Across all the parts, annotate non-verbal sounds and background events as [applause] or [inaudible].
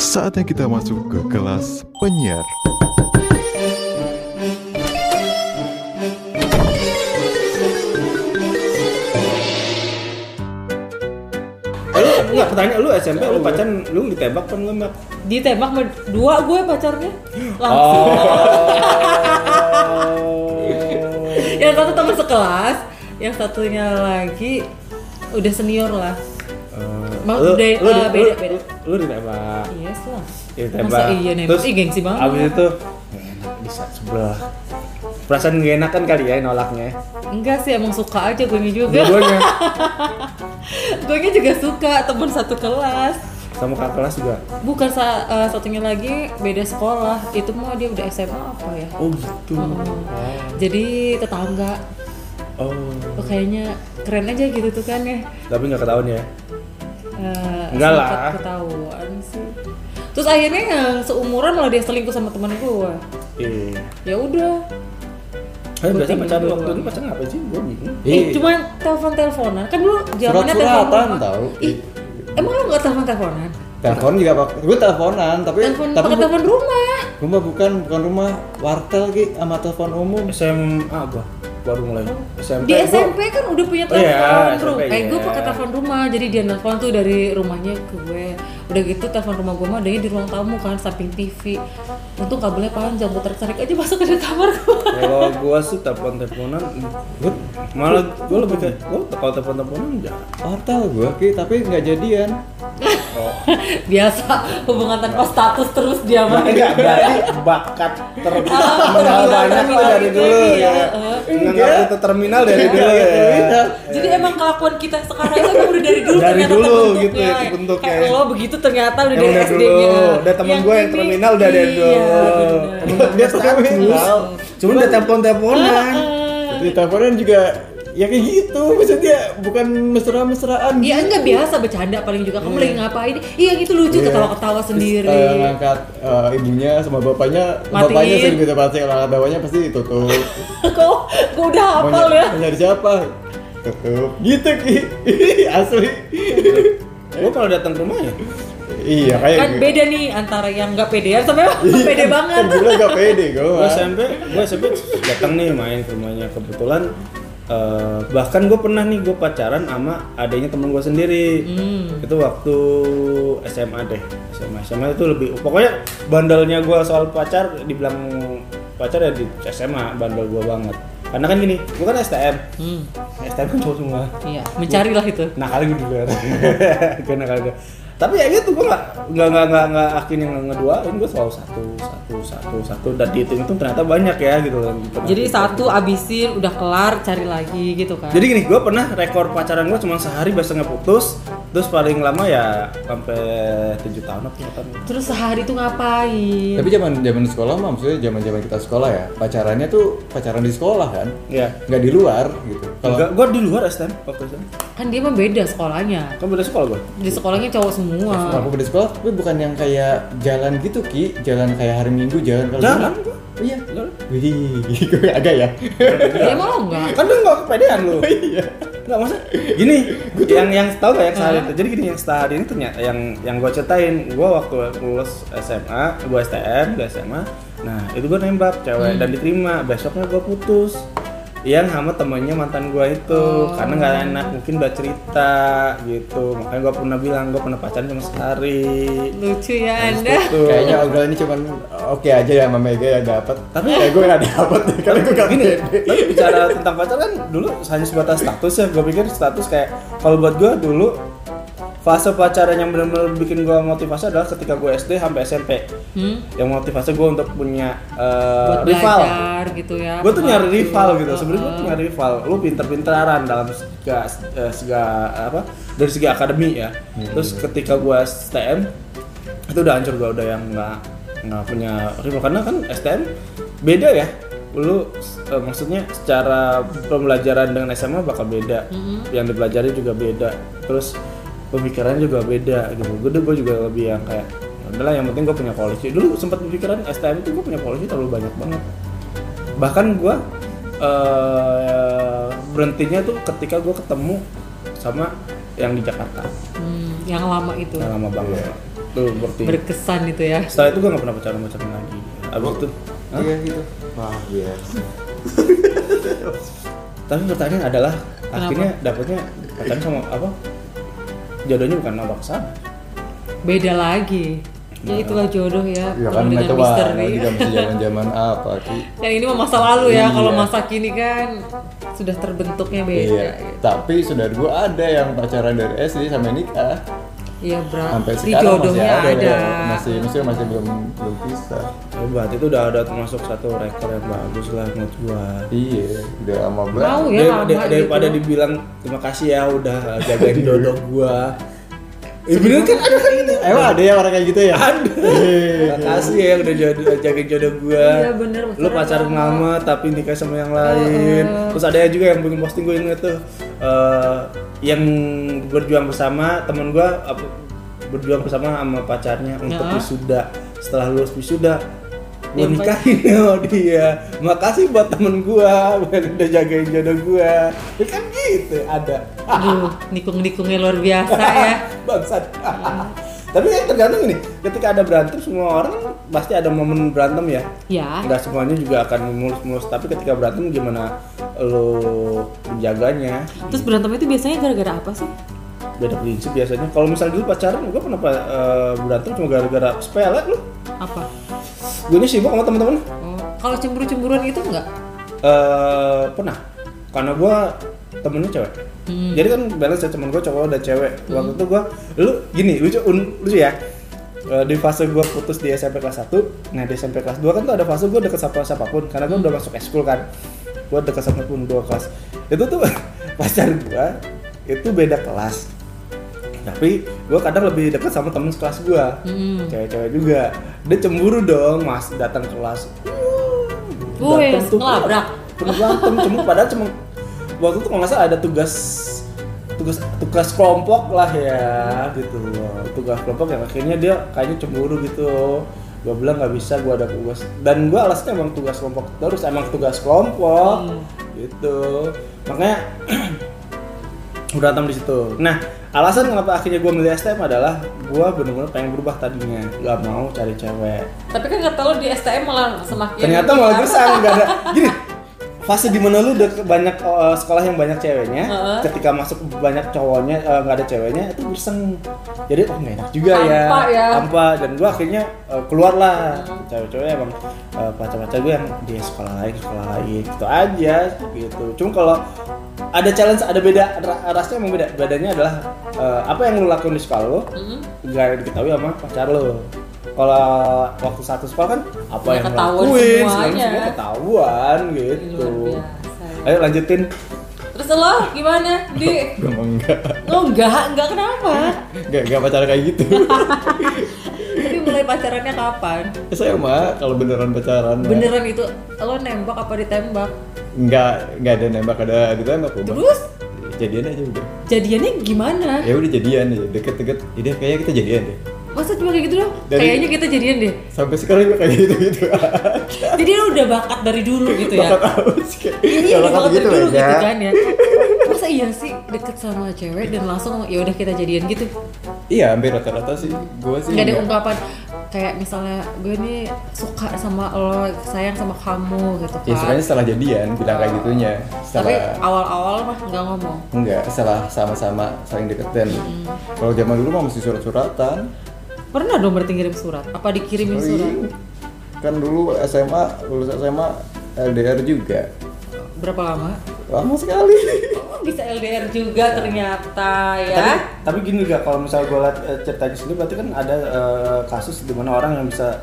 Saatnya kita masuk ke kelas penyiar. Lu enggak pertanyaan lu SMP lu pacaran lu ditembak kan nggak Ditembak sama dua gue pacarnya. Langsung. yang satu teman sekelas, yang satunya lagi udah senior lah. Ma- lu, udah, lu, eh, lu, beda, lu, beda. lu ditembak Yes lah. ditembak Masa iya nembak? Ih, gengsi banget. abis itu nggak enak bisa sebelah perasaan gak enak kan kali ya nolaknya Enggak sih, emang suka aja gue juga. dua-duanya [laughs] gue juga suka temen satu kelas. sama kakak kelas juga Bukan sa- eh, satunya lagi beda sekolah. Itu mah dia udah SMA apa ya? oh gitu Jadi tetangga. Oh Oh, kayaknya keren aja gitu tuh kan ya. tapi nggak ketahuan ya Eh, Enggak lah. ketahuan sih. Terus akhirnya yang seumuran malah dia selingkuh sama teman gue. iya Ya udah. Eh, biasa pacaran waktu itu pacaran apa sih? Gue bingung. Eh, cuman telepon teleponan kan dulu zamannya telepon tahu. Ih, emang lu nggak telepon teleponan? Telepon juga pak, gue teleponan tapi Telepon tapi telepon rumah. rumah bukan bukan rumah wartel ki sama telepon umum. SMA gua baru mulai. SMP. Di gua- SMP kan udah punya Oh iya, telepon rumah. Eh, gue iya. pakai telepon rumah. Jadi dia nelfon tuh dari rumahnya ke gue. Udah gitu telepon rumah gue mah adanya di ruang tamu kan samping TV. Untung kabelnya panjang, gue tarik aja masuk ke dalam kamar gue. Kalau gua sih telepon teleponan, gua malah gua lebih kayak gua kalau telepon teleponan enggak. Wartel gue ki tapi nggak jadian. [laughs] Biasa hubungan tanpa status terus dia mah. Enggak, berarti bakat terminal terminal, banyak tuh dari terminal dulu ya. iya. Menganggap itu terminal dari dulu ya. Jadi emang kelakuan kita sekarang itu udah dari dulu Dari ternyata dulu gitu ya, terbentuknya. Kayak lo begitu ternyata udah dari udah SD-nya. Udah temen gue yang terminal udah dari dulu. Iya. Dia terminal. Cuma udah telepon-teleponan. Di teleponan juga ya kayak gitu maksudnya bukan mesra-mesraan. Iya enggak biasa bercanda paling juga kamu lagi ngapain? Iya gitu lucu Iya. ketawa-ketawa sendiri. Terus, eh, ngangkat eh, ibunya sama bapaknya, Matiin. bapaknya sering gitu pasti kalau bapaknya pasti tutup. [laughs] Kok gue udah hafal ya? mau nyari siapa? Tutup. Gitu ki. [laughs] Asli. Gua kalau datang ke rumah ya Iya kayak Kan beda nih antara yang nggak pedean sama yang pede banget. Kan gue gak pede gue. gue SMP gue SMP datang nih main ke rumahnya. Kebetulan eh, bahkan gue pernah nih gue pacaran sama adanya temen gue sendiri. Itu waktu SMA deh SMA. SMA itu lebih pokoknya bandelnya gue soal pacar dibilang pacar ya di SMA bandel gue banget. Karena kan gini gue kan STM Hmm, STM kan cowok semua. Iya, mencarilah itu. nakal gue juga gue nakal gue tapi ya gitu gue nggak nggak nggak nggak nggak akhir yang ngeduain gue selalu satu satu satu satu dan dihitung itu ternyata banyak ya gitu kan Jadi satu abisin udah kelar cari lagi gitu kan. jadi gini gue pernah rekor pacaran gue cuma sehari biasanya putus terus paling lama ya sampai tujuh tahun apa tahun Terus sehari tuh ngapain? Tapi zaman zaman sekolah mah maksudnya zaman zaman kita sekolah ya pacarannya tuh pacaran di sekolah kan, ya nggak di luar gitu. Kalau Enggak, gue di luar STM waktu itu Kan dia mah beda sekolahnya. kan beda sekolah gue Di sekolahnya cowok semua. aku beda sekolah tapi bukan yang kayak jalan gitu ki, jalan kayak hari minggu jalan kalau Jalan gua. Oh iya. Wih, [laughs] gue agak ya. Dia malah enggak. kan lu nggak kepedean lu Iya. Nggak masa gini yang yang tahu gak yang sehari itu? Jadi gini yang sehari ini ternyata yang yang gue ceritain gue waktu lulus SMA gue STM gue SMA nah itu gue nembak cewek dan diterima. Besoknya gue putus yang sama temennya mantan gue itu karena nggak enak mungkin udah cerita gitu makanya gue pernah bilang gue pernah pacaran cuma sehari Lucu ya Habis Anda. itu. Kayaknya obrolan ini cuman oke aja ya sama Mega ya dapat. Tapi ya gue nggak dapat karena gue gak gini tapi bicara tentang pacar kan dulu hanya sebatas status ya gue pikir status kayak kalau buat gue dulu fase pacaran yang benar-benar bikin gue motivasi adalah ketika gue SD sampai SMP Hmm? yang motivasi gue untuk punya eh, Buat rival. belajar gitu ya. gue tuh nyari rival gitu. Sebenarnya gue tuh nyari rival. Lu pinter-pinteran dalam sega, eh, sega apa dari segi akademi ya. Terus ketika gue STM itu udah hancur gue udah yang nggak nggak punya rival. Karena kan STM beda ya. Lu eh, maksudnya secara pembelajaran dengan SMA bakal beda. Yang dipelajari juga beda. Terus pemikirannya juga beda gitu gue gue juga lebih yang kayak "Ya udahlah yang penting gue punya quality dulu sempat pikiran STM itu gue punya quality terlalu banyak banget bahkan gue eh berhentinya tuh ketika gue ketemu sama yang di Jakarta Hmm, yang lama itu yang lama banget Iya. tuh berarti berkesan itu ya. setelah itu gue nggak pernah pacaran pacaran lagi abis itu Hah? Iya gitu. Wah, iya. tapi pertanyaan adalah akhirnya dapetnya pacaran sama apa jodohnya bukan nama ke sana Beda lagi. Ya itulah jodoh ya. Ya kan dengan macam misteri. juga [laughs] masih zaman-zaman apa sih? Yang ini mah masa lalu ya. Iya. Kalau masa kini kan sudah terbentuknya beda. Iya. Tapi saudara gua ada yang pacaran dari SD sampai nikah. Iya, bro. Sampai sekarang masih jodohnya ada. ada. ya. Masih maksudnya masih belum belum bisa. hebat itu udah ada termasuk satu rekor yang bagus lah menurut gua Iya, udah lama banget. Mau ya lama daripada gitu. dibilang terima kasih ya udah jagain [laughs] jodoh gua Eh bener kan ada kan ini Emang ada ya orang kayak gitu ya? ada terima kasih ya udah jodoh, jagain jodoh gua Iya, bener, lu pacaran lama tapi nikah sama yang lain terus ada juga yang bikin posting gue inget tuh eh, yang berjuang bersama temen gua apa, berjuang bersama sama pacarnya untuk Ya. wisuda. Setelah lulus wisuda gue nikahin [laughs] sama dia. Makasih buat temen gua yang udah jagain jodoh gua. Ya kan gitu ada. Aduh, nikung-nikungnya luar biasa ya. [laughs] bangsat tapi kan tergantung ini ketika ada berantem semua orang pasti ada momen berantem ya Ya. nggak semuanya juga akan mulus-mulus tapi ketika berantem gimana lo menjaganya Terus berantem itu biasanya gara-gara apa sih? beda prinsip biasanya kalau misalnya dulu pacaran gue pernah eh, berantem cuma gara-gara sepele lu Apa? gue ini sibuk sama temen-temen Oh, kalau cemburu-cemburuan itu enggak? eh pernah karena gue temennya cewek. Hmm. jadi kan balance ya temen gue cowok dan cewek. Waktu itu gue lu gini lucu un- lucu ya. Eh, di fase gue putus di SMP kelas 1 nah di SMP kelas 2 kan tuh ada fase gue deket sama siapa pun karena gue udah masuk eskul kan. Gue deket sama pun dua kelas. Itu tuh [laughs] pacar gue itu beda kelas. Tapi gue kadang lebih deket sama temen sekelas gue Hmm. cewek-cewek juga. Dia cemburu dong mas datang kelas. Wih, Berantem tuh, ngelabrak. penuh berantem cuma padahal cuma waktu itu kalau nggak salah ada tugas tugas tugas kelompok lah ya gitu loh. Tugas kelompok yang akhirnya dia kayaknya cemburu gitu. Gue bilang nggak bisa gue ada tugas. Dan gue alasannya emang tugas kelompok terus emang tugas kelompok Hmm. gitu. Makanya [clears throat] berantem di situ. Nah alasan kenapa akhirnya gue milih STM adalah gue bener-bener pengen berubah tadinya. Nggak mau cari cewek. Tapi kan kata lo di STM malah semakin ternyata malah gersang nggak ada. [laughs] Gini fase di mana lu udah banyak uh, sekolah yang banyak ceweknya Heeh. ketika masuk banyak cowoknya uh, nggak ada ceweknya itu gersang jadi oh enak juga ya. Hampa ya. hampa. Dan gua akhirnya uh, keluar lah cewek-cewek emang uh, pacar-pacar gue yang di sekolah lain sekolah lain gitu aja gitu. Cuma kalau ada challenge ada beda ra- rasanya emang beda. Bedanya adalah uh, apa yang lu lakuin di sekolah lo Mm-mm. nggak diketahui sama pacar lo kalau waktu satu sekolah kan apa Ya, yang ketahuan semuanya. semua ketahuan Luar gitu biasa. ayo lanjutin Terus lo gimana? Di Gue enggak. Oh enggak, enggak kenapa? Enggak, enggak pacaran kayak gitu. [laughs] Tapi mulai pacarannya kapan? SMA kalau beneran pacaran. mah. Beneran itu lo nembak apa ditembak? Enggak, enggak ada nembak, ada ditembak. Terus Jadian aja udah. jadiannya gimana? Ya udah jadian aja, deket-deket. Jadi kayaknya kita jadian deh. Masa cuma kayak gitu doang? Dari- Kayaknya kita jadian deh. Sampai sekarang juga kayak gitu-gitu. [laughs] Jadi lo udah bakat dari dulu gitu ya? Bakat aus kayak. Iya, Ya, udah bakat bakat dari dulu ya. gitu kan ya. Masa iya sih deket sama cewek dan langsung ya udah kita jadian gitu? Iya, hampir rata-rata sih. Gue sih. Gak ada ungkapan kayak misalnya gue nih suka sama lo, sayang sama kamu gitu Ya kan. sebenarnya setelah jadian bilang kayak gitunya. Tapi Setelah awal-awal mah nggak ngomong. enggak, setelah sama-sama saling deketin. Kalau zaman dulu mah mesti surat-suratan. Pernah dong berarti ngirim surat? Apa dikirimin surat? Sering. Kan dulu SMA, lulus SMA LDR juga. Berapa lama? Lama sekali. Oh, bisa LDR juga ternyata tapi ya. tapi gini juga kalau misalnya gue liat eh, ceritanya sendiri berarti kan ada eh, kasus di mana orang yang bisa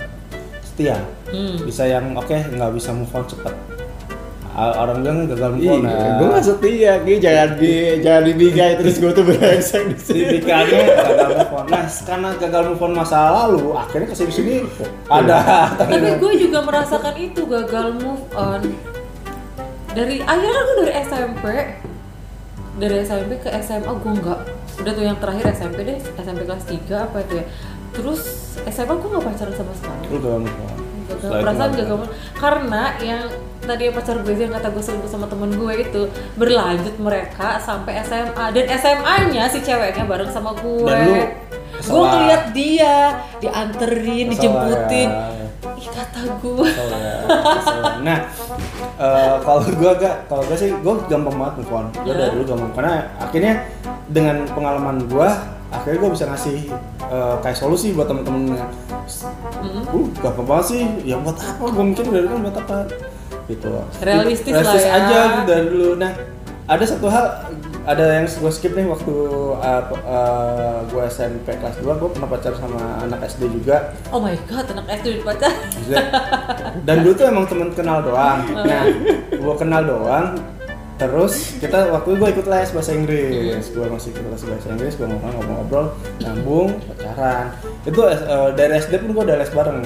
setia Hmm. bisa yang oke nggak bisa move on cepat orang bilang gagal move on Iya, gue gak setia, Ki. Jangan di jangan dibigai terus gue tuh brengsek di sini. Tipikalnya gagal move on. Nah, karena gagal move on masa lalu, akhirnya ke sini sini ada. Tapi gue juga merasakan itu gagal move on. Dari akhirnya gue dari SMP dari SMP ke SMA gue nggak udah tuh yang terakhir SMP deh SMP kelas 3 apa itu ya terus SMA gue nggak pacaran sama sekali Lu gagal move on. Gagal Setelah itu perasaan gagal karena yang tadi yang pacar gue yang kata gue selingkuh sama temen gue itu berlanjut mereka sampai SMA dan SMA-nya si ceweknya bareng sama gue. Dan lu gue ngeliat dia dianterin dijemputin. ya. ih kata gue. Ya. Nah, eh, kalau gue agak, kalau gue sih gue gampang banget move on. Gue Ya. dari dulu gampang. Karena akhirnya dengan pengalaman gue, akhirnya gue bisa ngasih eh, kayak solusi buat temen-temen yang, Hmm. uh gampang banget sih. Ya buat apa? Gue mikir dari dulu buat apa? Gitu. Realistis lah Realistis ya. aja gitu dari dulu. Nah, ada satu hal ada yang gue skip nih waktu uh, uh, gue SMP kelas 2 gue pernah pacar sama anak SD juga oh my god anak SD pacar dan dulu tuh emang temen kenal doang [laughs] nah gue kenal doang terus kita waktu itu gue ikut les bahasa Inggris. Gue masih ikut les bahasa Inggris gue ngobrol-ngobrol nyambung pacaran. Itu eh, dari SD pun gue udah les bareng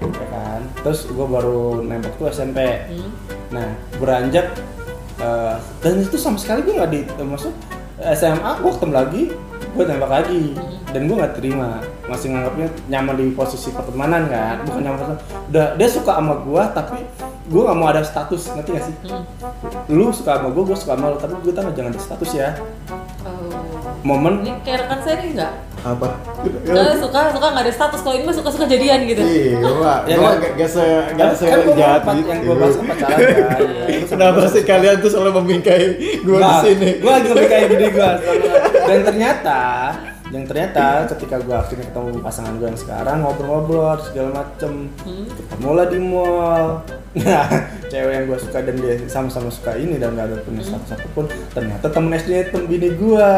ya kan? Terus gue baru nembak tuh SMP Hmm. nah beranjak eh, dan itu sama sekali gue nggak di eh, maksud SMA gue ketemu lagi gue tembak lagi. Dan gue nggak terima. Masih nganggapnya nyaman di posisi pertemanan kan? Bukan nyaman udah dia suka sama gue tapi gue nggak mau ada status ngerti gak sih Hmm. lu suka sama gue gue suka sama lu tapi gue tahu jangan ada status ya oh. momen ini kayak rekan saya nih enggak Apa? Nggak, suka suka nggak ada status kalau ini mah suka suka jadian gitu Iya, gua Ya gua kan? gak, gak se gak se kan gua jahat gitu. yang gue bahas pacaran [laughs] Ya, Kenapa sih kalian tuh selalu memingkai gua di sini? Gue lagi kayak gini gue. Dan ternyata, yang ternyata ketika gue akhirnya ketemu pasangan gue yang sekarang ngobrol-ngobrol segala macem, Hmm. ketemu lah di mall. Nah, [laughs] cewek yang gue suka dan dia sama-sama suka ini dan gak ada punya status apa pun, ternyata temen SD temen bini gue.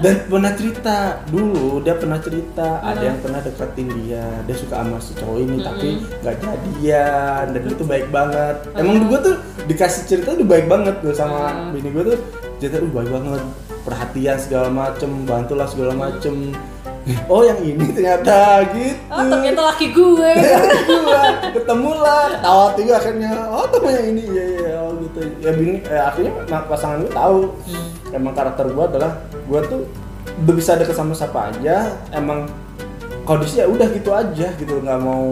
Dan pernah cerita dulu dia pernah cerita ada yang pernah deketin dia, dia suka sama si cowok ini tapi nggak jadian dan itu baik banget. Emang gue tuh dikasih cerita tuh baik banget tuh sama Hmm. bini gue tuh cerita uh baik banget perhatian segala macem bantulah segala macem. Oh yang ini ternyata gitu. Oh ternyata laki gue. [laughs] Gua ketemu lah tawa tiga akhirnya. Oh temen yang ini ya ya oh gitu. Ya bini eh, akhirnya nah, pasangan gue tahu. Emang karakter gue adalah gue tuh udah bisa deket sama siapa aja. Emang kondisi ya udah gitu aja gitu. Nggak mau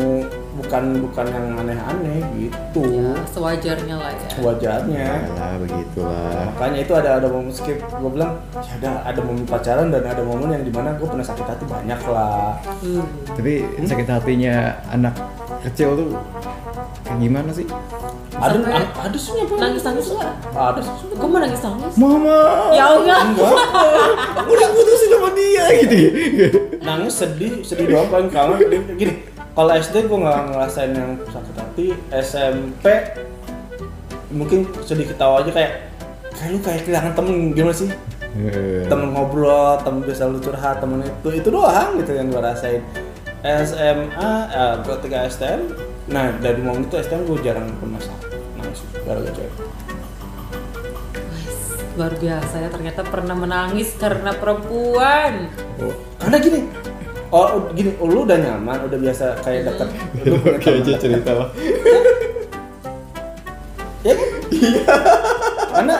bukan bukan yang aneh-aneh gitu. Ya sewajarnya lah ya. Wajarnya Alah, begitulah. makanya itu ada ada momen skip. Gue bilang ya ada ada momen pacaran dan ada momen yang di mana gue pernah sakit hati banyak lah. Hmm. Tapi sakit hatinya anak kecil tuh kayak gimana sih? ada ada, ada sih nangis nangis nggak? Ada. Sih gue mau nangis nangis Mama, ya enggak enggak aku diputusin sama dia gitu. nangis sedih sedih doang paling kangen. Dia- gini kalau SD gue nggak ngerasain yang sakit hati. SMP mungkin sedih ketawa aja kayak kayak lu kayak kehilangan temen gimana sih? Temen ngobrol temen bisa lu curhat temen itu itu doang gitu yang gue rasain. SMA eh, ketika STM nah dari momen itu STM gue jarang pernah sakit nangis gara-gara cewek. Luar biasa ya ternyata pernah menangis karena perempuan. Oh, karena gini oh gini lu udah nyaman udah biasa kayak deket [laughs] lu Kayak aja cerita lah. ya kan? karena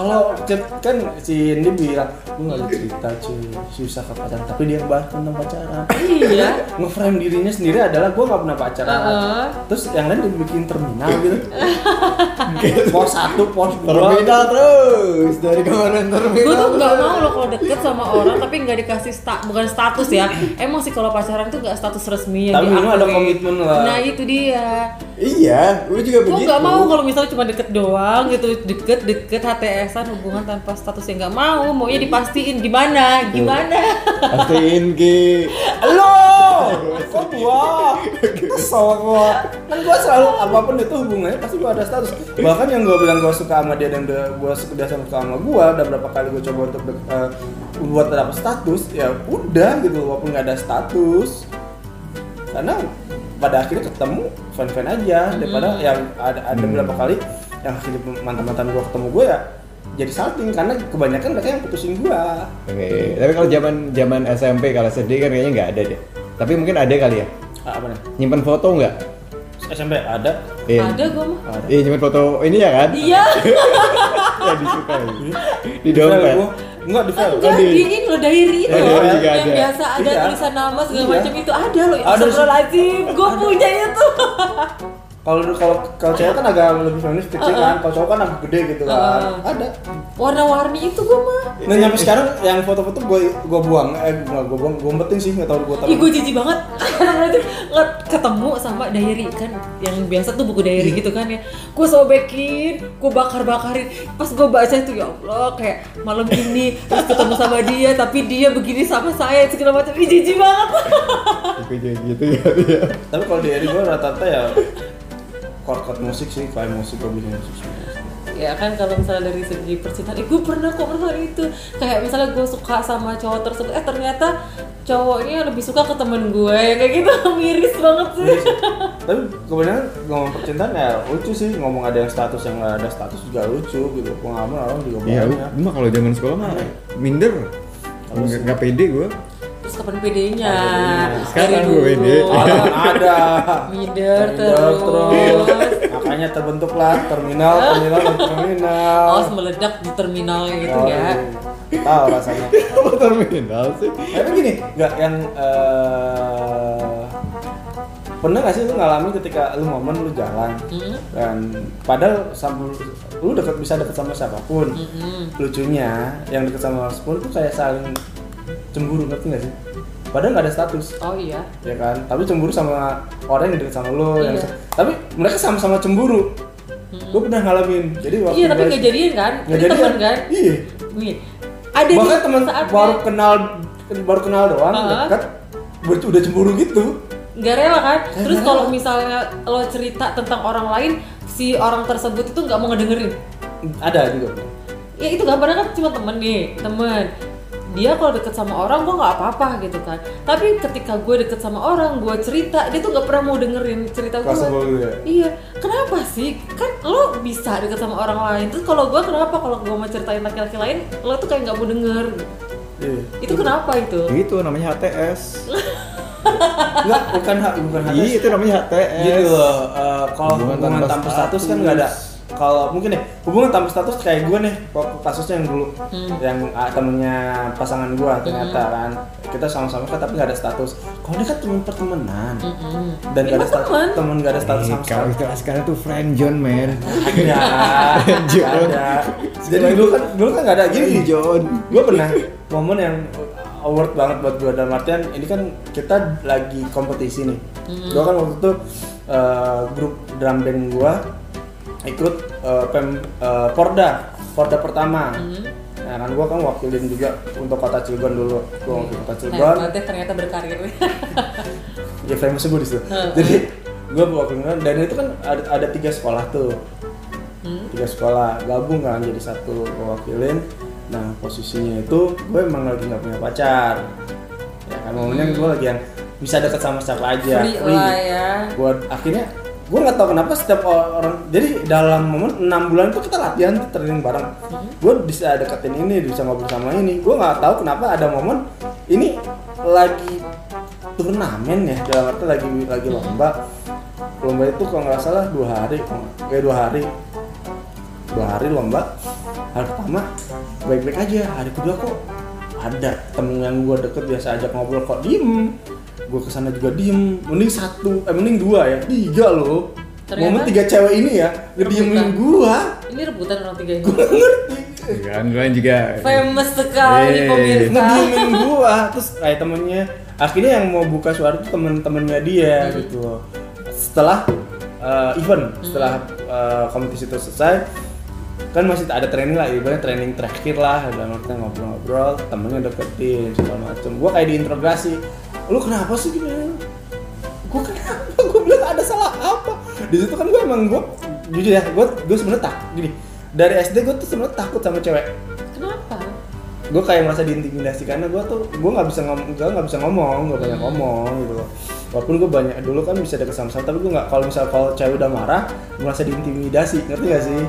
kalau cet- kan si Indi bilang gue gak ada cerita cuy. Susah ke pacaran. Tapi dia bahas tentang pacaran. Iya. Ngeframe dirinya sendiri adalah gue gak pernah pacaran. Heeh. terus yang lain dibikin terminal gitu. [laughs] Pos satu pos dua. Terminal terus. Dari kemarin terminal. gue tuh nggak mau loh kalau deket sama orang tapi nggak dikasih sta bukan status ya. Emang sih kalau pacaran tuh nggak status resmi yang Tapi ada komitmen lah. nah itu dia. Iya, gue juga gue begitu. nggak mau kalau misalnya cuma deket doang gitu. Deket deket HTSan hubungan tanpa status yang nggak mau maunya dipastiin gimana gimana Pastiin ki. Lo, kok [laughs] gua? Kesel gua. Kan gua selalu apa pun itu hubungannya pasti gua ada status. Bahkan yang gua bilang gua suka sama dia dan gua suka sama sama gua, dan berapa kali gua coba untuk eh, buat dapet status, ya udah gitu walaupun nggak ada status. Karena pada akhirnya ketemu fan-fan aja daripada yang ada ada beberapa kali yang akhirnya mantan-mantan gua ketemu gua ya jadi salting karena kebanyakan mereka yang putusin gua. Oke, tapi kalau zaman zaman SMP kalau sedih kan kayaknya nggak ada deh. Tapi mungkin ada kali ya. Ah, apa nih? Nyimpen foto nggak? SMP ada. Iya. ada gue mah Ada. Iya, nyimpen foto ini ya kan? iya [laughs] ya disukai. Di dompet. Gua Enggak di file. Enggak, Oh, ini loh diary itu Yang ada. biasa ada Iya. tulisan nama segala Iya. macam itu ada loh. Ada. Astagfirullahaladzim, gue punya itu. [laughs] Kalau kalau kalau cewek kan agak lebih feminis kecil kan, kalau cowok kan agak gede gitu kan. Uh. Ada. Warna-warni itu gue mah. Nah nyampe sekarang yang foto-foto gue gue buang, eh nggak gue buang, gue umpetin sih nggak tahu gue tahu. Ih gue jijik banget Karena [laughs] itu nggak ketemu sama diary kan Yang biasa tuh buku diary Iya. gitu kan ya Gue sobekin, gue bakar-bakarin Pas gue baca itu ya Allah Kayak malam ini terus ketemu sama dia Tapi dia begini sama saya segala macam Ih jijik banget Itu kayak gitu ya. dia. Tapi kalau di eri gue rata-rata ya chord-chord musik sih, kayak musik gue bikin musik semua. Ya kan kalau misalnya dari segi percintaan Eh gue pernah kok pernah itu Kayak misalnya gue suka sama cowok tersebut Eh ternyata cowoknya lebih suka ke temen gue Kayak gitu [laughs] miris banget sih Iya sih. Tapi kebanyakan ngomong percintaan ya lucu sih, ngomong ada yang status yang nggak ada status juga lucu gitu. Pengalaman orang juga Iya, banyak. gue mah kalau zaman sekolah mah minder. Nggak nggak pede gue. Terus kapan PD-nya? Sekarang Dari gue. Ada. Minder Terus, terus. Makanya terbentuklah terminal, terminal, terminal. Oh, meledak di terminalnya gitu Oh, ya. Tahu rasanya. Apa terminal sih? Tapi gini, nggak yang eh pernah gak sih lu ngalamin ketika lu momen lu jalan Hmm. dan padahal sambil lu deket bisa deket sama siapa pun Mm-mm. lucunya yang deket sama siapa pun tuh kayak saling cemburu ngerti gak sih padahal nggak ada status Oh iya. ya kan tapi cemburu sama orang yang deket sama lo yang Iya. tapi mereka sama-sama cemburu gue pernah ngalamin jadi waktu Iya, tapi nggak jadian kan? nggak jadian. temen kan? iya Nih. Ada bahkan teman baru kenal baru kenal doang Uh-huh. dekat ber- udah cemburu gitu nggak rela kan? Nggak Terus kalau misalnya lo cerita tentang orang lain, si orang tersebut itu nggak mau ngedengerin. ada juga Ya itu gambarnya kan cuma temen nih, temen. Dia kalau deket sama orang gue nggak apa-apa gitu kan. Tapi ketika gue deket sama orang, gue cerita, dia tuh nggak pernah mau dengerin cerita gue. Gitu ya? Iya, kenapa sih? Kan lo bisa deket sama orang lain. Terus kalau gue kenapa kalau gue mau ceritain laki-laki lain, lo tuh kayak nggak mau denger. iya Itu kenapa itu? Itu namanya HTS. enggak [laughs] bukan hak bukan hak Iya, itu namanya HTS. gitu loh eh, kalau Hubungan tanpa status, kan status. nggak ada kalau mungkin ya hubungan tanpa status kayak gue nih waktu kasusnya yang dulu Hmm. yang ah, temennya pasangan gue ternyata kan kita sama-sama kan tapi nggak ada status kalau ini kan teman pertemanan Mm-mm. dan nggak ada status teman? temen nggak ada status Eh, sama kalau sekali istilah sekarang tuh friend John man. [laughs] ada John. ada jadi dulu kan dulu kan nggak ada gini John. gue pernah momen yang award banget buat gue dalam artian ini kan kita lagi kompetisi nih gue kan waktu itu eh, grup drum band gue ikut eh, pem eh, Porda Porda pertama. Nah, kan gue kan wakilin juga untuk kota Cilegon dulu. Gue wakil kota Cilegon. deh ternyata berkarir. [laughs] ya famous gue di situ. Heeh. jadi gue wakilin dan itu kan ada, ada tiga sekolah tuh. Hmm. tiga sekolah. Gabung kan jadi satu gue wakilin. Nah posisinya itu gue emang lagi nggak punya pacar. Ya kan momennya gue lagi yang bisa deket sama siapa aja. Free lah ya. gue akhirnya gue nggak tahu kenapa setiap orang jadi dalam momen enam bulan itu kita latihan training bareng. Gue bisa deketin ini bisa ngobrol sama ini. Gue nggak tahu kenapa ada momen ini lagi turnamen ya dalam arti lagi lagi lomba. Lomba itu kalau nggak salah dua hari kayak dua hari. Dua hari lomba. Hari pertama baik-baik aja. Hari kedua kok ada temen yang gue deket biasa ajak ngobrol kok. Diem gue ke sana juga diem. Mending satu eh mending dua ya. Tiga loh. Ternyata- momen tiga cewek ini ya ngediemin gua. Ini rebutan orang tiga ini. gue ngerti. Kan gue juga. Famous sekali Eh. pemirsa. ngediemin gua. Terus kayak temennya. Akhirnya yang mau buka suara itu temen-temennya dia gitu. Loh. setelah uh, event setelah uh, kompetisi itu selesai kan masih ada training lah ibaratnya training terakhir lah dalam artian ngobrol-ngobrol temennya deketin segala macem. Gua kayak diinterogasi lu kenapa sih gini gua kenapa? Gua bilang ada salah apa? Di situ kan gua emang gua jujur ya gua gua sebenarnya tak gini. Dari SD gua tuh sebenarnya takut sama cewek. Kenapa? gue kayak merasa diintimidasi karena gue tuh gue nggak bisa ngomong gue nggak bisa ngomong nggak banyak ngomong gitu loh. Walaupun gue banyak dulu kan bisa deket sama tapi gue nggak kalau misal kalau cewek udah marah gue merasa diintimidasi ngerti gak sih?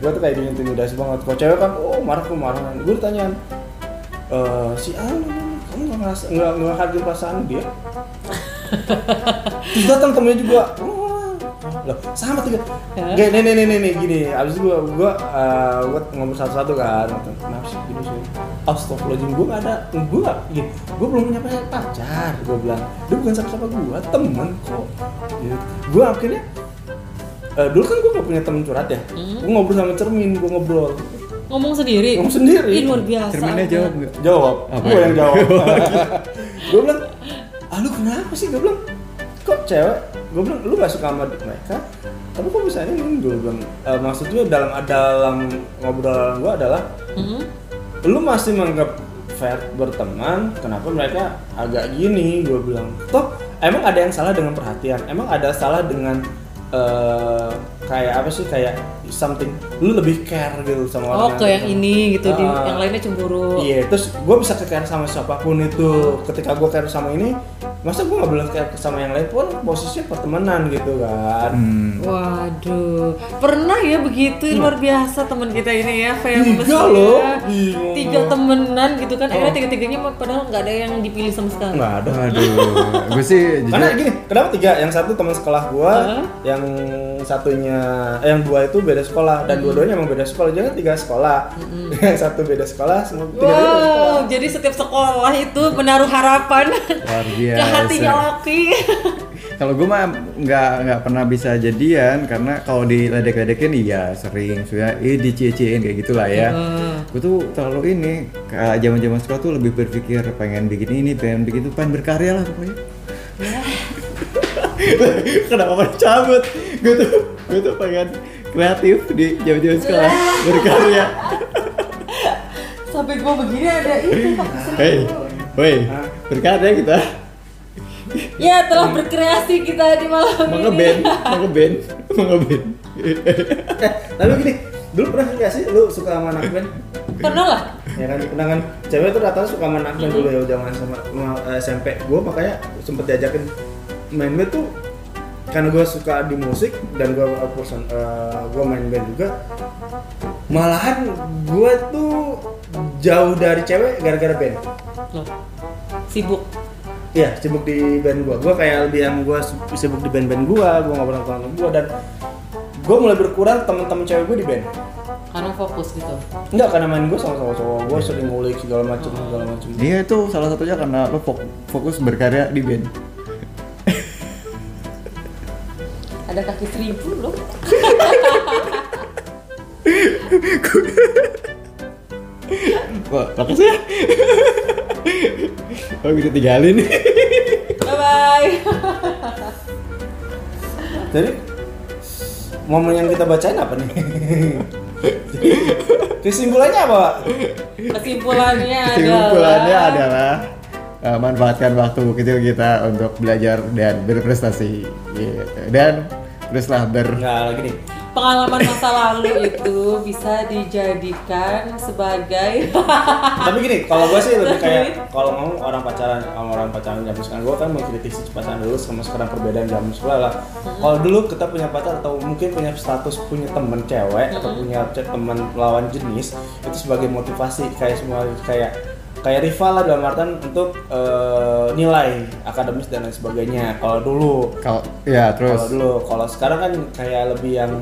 Gue tuh kayak diintimidasi banget. Kalau cewek kan oh marah gue marah. Gue ditanyain eh si A kamu nggak ngerasa nggak hargai perasaan dia? [laughs] Terus datang temennya juga. Oh, loh sama tiga. Ya. Gini, nih nih nih nih gini. Abis itu gua gua uh, gua ngomong satu-satu kan. Kenapa sih gitu sih Astagfirullahaladzim gua gak ada gua gak gini gua belum punya pacar gua bilang. Dia bukan siapa-siapa gua temen kok. Gitu. gua akhirnya eh, dulu kan gua gak punya temen curhat ya. Hmm. gua ngobrol sama cermin gua ngobrol Ngomong sendiri. ngomong sendiri Ih, luar biasa. Cerminnya jawab nggak? jawab Apa gue ya? yang jawab [laughs] gue bilang ah lu kenapa sih gue bilang kok cewek gue bilang lu gak suka sama mereka tapi kok bisa ini gue bilang "Eh, maksudnya dalam dalam ngobrolan gue adalah Hmm? lu masih menganggap fair berteman kenapa mereka agak gini gue bilang toh emang ada yang salah dengan perhatian emang ada salah dengan eh, kayak apa sih kayak something lu lebih care gitu sama orang Oh, ke yang ini gitu, di, Ah. yang lainnya cemburu. Iya, terus gue bisa ke care sama siapa pun itu. Ketika gue care sama ini, masa gue nggak boleh care sama yang lain pun posisinya pertemanan gitu kan. Hmm. Waduh, pernah ya begitu luar biasa teman kita ini ya, famous Tiga ya. loh, bingung. Tiga temenan gitu kan, akhirnya Oh. tiga-tiganya mah padahal nggak ada yang dipilih sama sekali. Nggak ada. Waduh, gue sih Karena gini, kenapa tiga? Yang satu teman sekolah gue, Hah? yang satunya, eh, yang dua itu beda sekolah dan dua-duanya emang beda sekolah. Jangan tiga sekolah. [laughs] yang satu beda sekolah, semua tiga beda sekolah. Wow, jadi setiap sekolah itu menaruh harapan Luar [laughs] ke biasa. hatinya Oki. [laughs] Kalau gue mah nggak nggak pernah bisa jadian karena kalau diledek-ledekin iya sering sudah eh dicie-ciein kayak gitulah ya. Hmm. Gue tuh terlalu ini kayak zaman-zaman sekolah tuh lebih berpikir pengen bikin ini, pengen bikin itu, pengen berkarya lah pokoknya. [laughs] Kenapa pada cabut? Gue tuh gue tuh pengen kreatif di zaman-zaman sekolah [laughs] berkarya. Sampai gua begini ada itu. [laughs] Hei, woi, berkarya kita. Ya telah berkreasi kita di malam ini. ngeband, mau ngeband. Eh, tapi gini, dulu pernah nggak sih lu suka sama anak band? Pernah lah. ya kan pernah kan cewek tuh rata-rata suka main anak band dulu ya zaman sama sama, eh, SMP gue makanya sempet diajakin main band tuh karena gue suka di musik dan gue person gue main band juga malahan gue tuh jauh dari cewek gara-gara band Loh. Sibuk. Iya, sibuk di band gua. Gua kayak lebih yang gua sibuk di band-band gua, gua ngobrol sama temen gua dan gua mulai berkurang teman-teman cewek gua di band. Karena fokus gitu. Enggak karena main gua sama sama cowok, gua sering ngulik segala macam segala macam. Iya itu salah satunya karena lo fok- fokus berkarya di band. Ada kaki seribu loh. Wah, makasih ya. oh gitu tinggalin. Bye bye. Jadi momen yang kita bacain apa nih? Kesimpulannya apa, Pak? Kesimpulannya adalah. Kesimpulannya adalah eh, manfaatkan waktu kecil kita untuk belajar dan berprestasi. Gitu. Dan teruslah ber Enggak lagi nih. Pengalaman masa lalu itu bisa dijadikan sebagai [laughs] Tapi gini, kalau gua sih lebih kayak kalau ngomong orang pacaran sama orang pacaran zaman sekarang gua kan mengkritisi pacaran dulu sama sekarang perbedaan zaman sekolah lah. Kalau dulu kita punya pacar atau mungkin punya status punya temen cewek atau punya cewek teman lawan jenis itu sebagai motivasi kayak semua kayak kayak rival lah dalam artian untuk eh, nilai akademis dan lain sebagainya. Kalau dulu. Kalau ya kalau terus. dulu. Kalau sekarang kan kayak lebih yang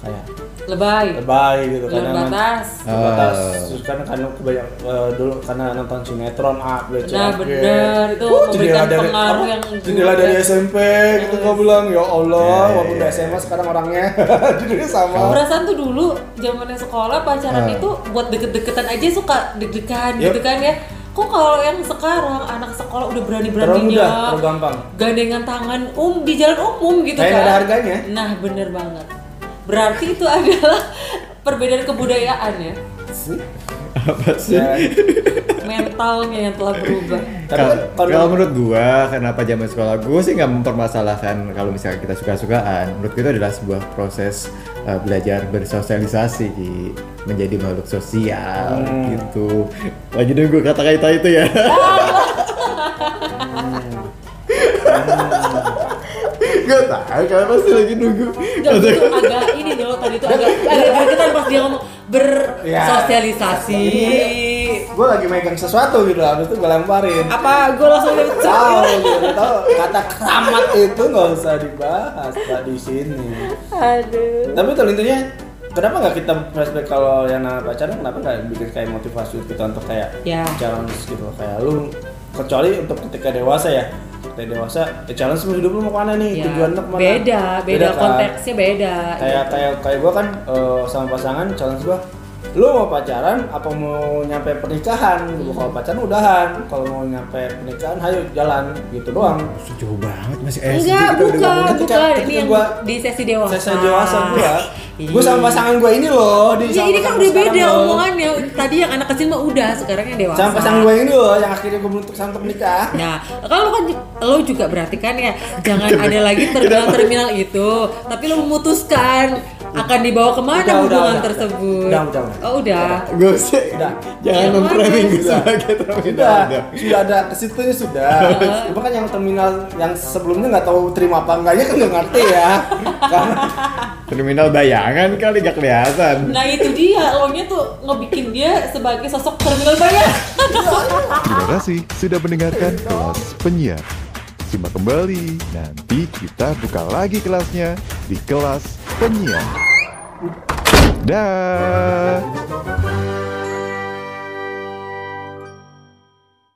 kayak lebay, lebay gitu kan batas. terbatas Ah. terus kan karena kebanyak eh, dulu karena nonton sinetron A B C Nah, A, B. bener. Itu Uh, memberikan jendela dari pengaruh apa? yang jendela dari. SMP gitu gua bilang ya Allah Ya, ya, walaupun udah ya. SMA sekarang orangnya [laughs] judulnya sama Perasaan tuh dulu zamannya sekolah pacaran Ah. itu buat deket-deketan aja suka deg-degan gitu kan ya. Kok kalau yang sekarang anak sekolah udah terlalu gampang gandengan tangan um di jalan umum gitu Kayak kan. ada harganya. Nah, bener banget. Berarti itu adalah perbedaan kebudayaan ya. sih apa sih? Ya, Mentalnya yang telah berubah. tapi Kalau kan kalau menurut gua, kenapa zaman sekolah gua sih nggak mempermasalahkan kalau misalnya kita suka-sukaan. Menurut kita adalah sebuah proses uh, belajar bersosialisasi menjadi makhluk sosial Hmm. gitu. Lagi nunggu kata-kata itu ya. Gak tahu, kalian pasti lagi nunggu. Gak itu agak ini loh tadi itu agak [laughs] agak gregetan pas dia ngomong bersosialisasi. gue lagi megang sesuatu gitu habis itu gue lemparin Apa gue langsung dapet tahu gitu tahu kata keramat itu nggak usah dibahas pak di sini Aduh. tapi itu intinya kenapa nggak kita flashback kalau yang namanya pacaran kenapa nggak bikin kayak motivasi kita untuk kayak Ya. challenge gitu kayak lu kecuali untuk ketika dewasa ya ketika dewasa ya challenge lu hidup lu mau ke mana nih Ya, tujuan lu ke mana beda, beda, kan? konteksnya beda. kayak kayak kayak gue kan eh, sama pasangan challenge gue lu mau pacaran apa mau nyampe pernikahan Gua kalau pacaran udahan kalau mau nyampe pernikahan ayo jalan gitu doang Jauh banget masih SD Enggak, kita udah bukan, ngomong. Ketika- bukan. ketika Ini yang gua- di sesi dewasa. saya dewasa gue [laughs] Iya. gue sama pasangan gue ini loh di Ya ini kan udah beda omongannya. Tadi yang anak kecil mah udah, sekarang yang dewasa. sama pasangan gue ini loh yang akhirnya gue bentuk sama menikah Nah, kalau kan lo juga berarti kan ya jangan ada lagi terminal-terminal [laughs] itu, tapi lo memutuskan akan dibawa ke mana Udah, udah, hubungan udah. tersebut. Udah, udah, udah. Oh udah. Gue sih Udah. jangan memframing mana? gue sebagai terminal. sudah Udah. sudah ada ke situ sudah cuma kan yang terminal yang sebelumnya nggak tahu terima apa enggaknya kan nggak ngerti ya Terminal bayangan kali gak kelihatan. Nah itu dia, lo nya tuh ngebikin dia sebagai sosok terminal bayar. Terima kasih sudah mendengarkan kelas penyiar. Simak kembali, nanti kita buka lagi kelasnya di kelas penyiar. Dah.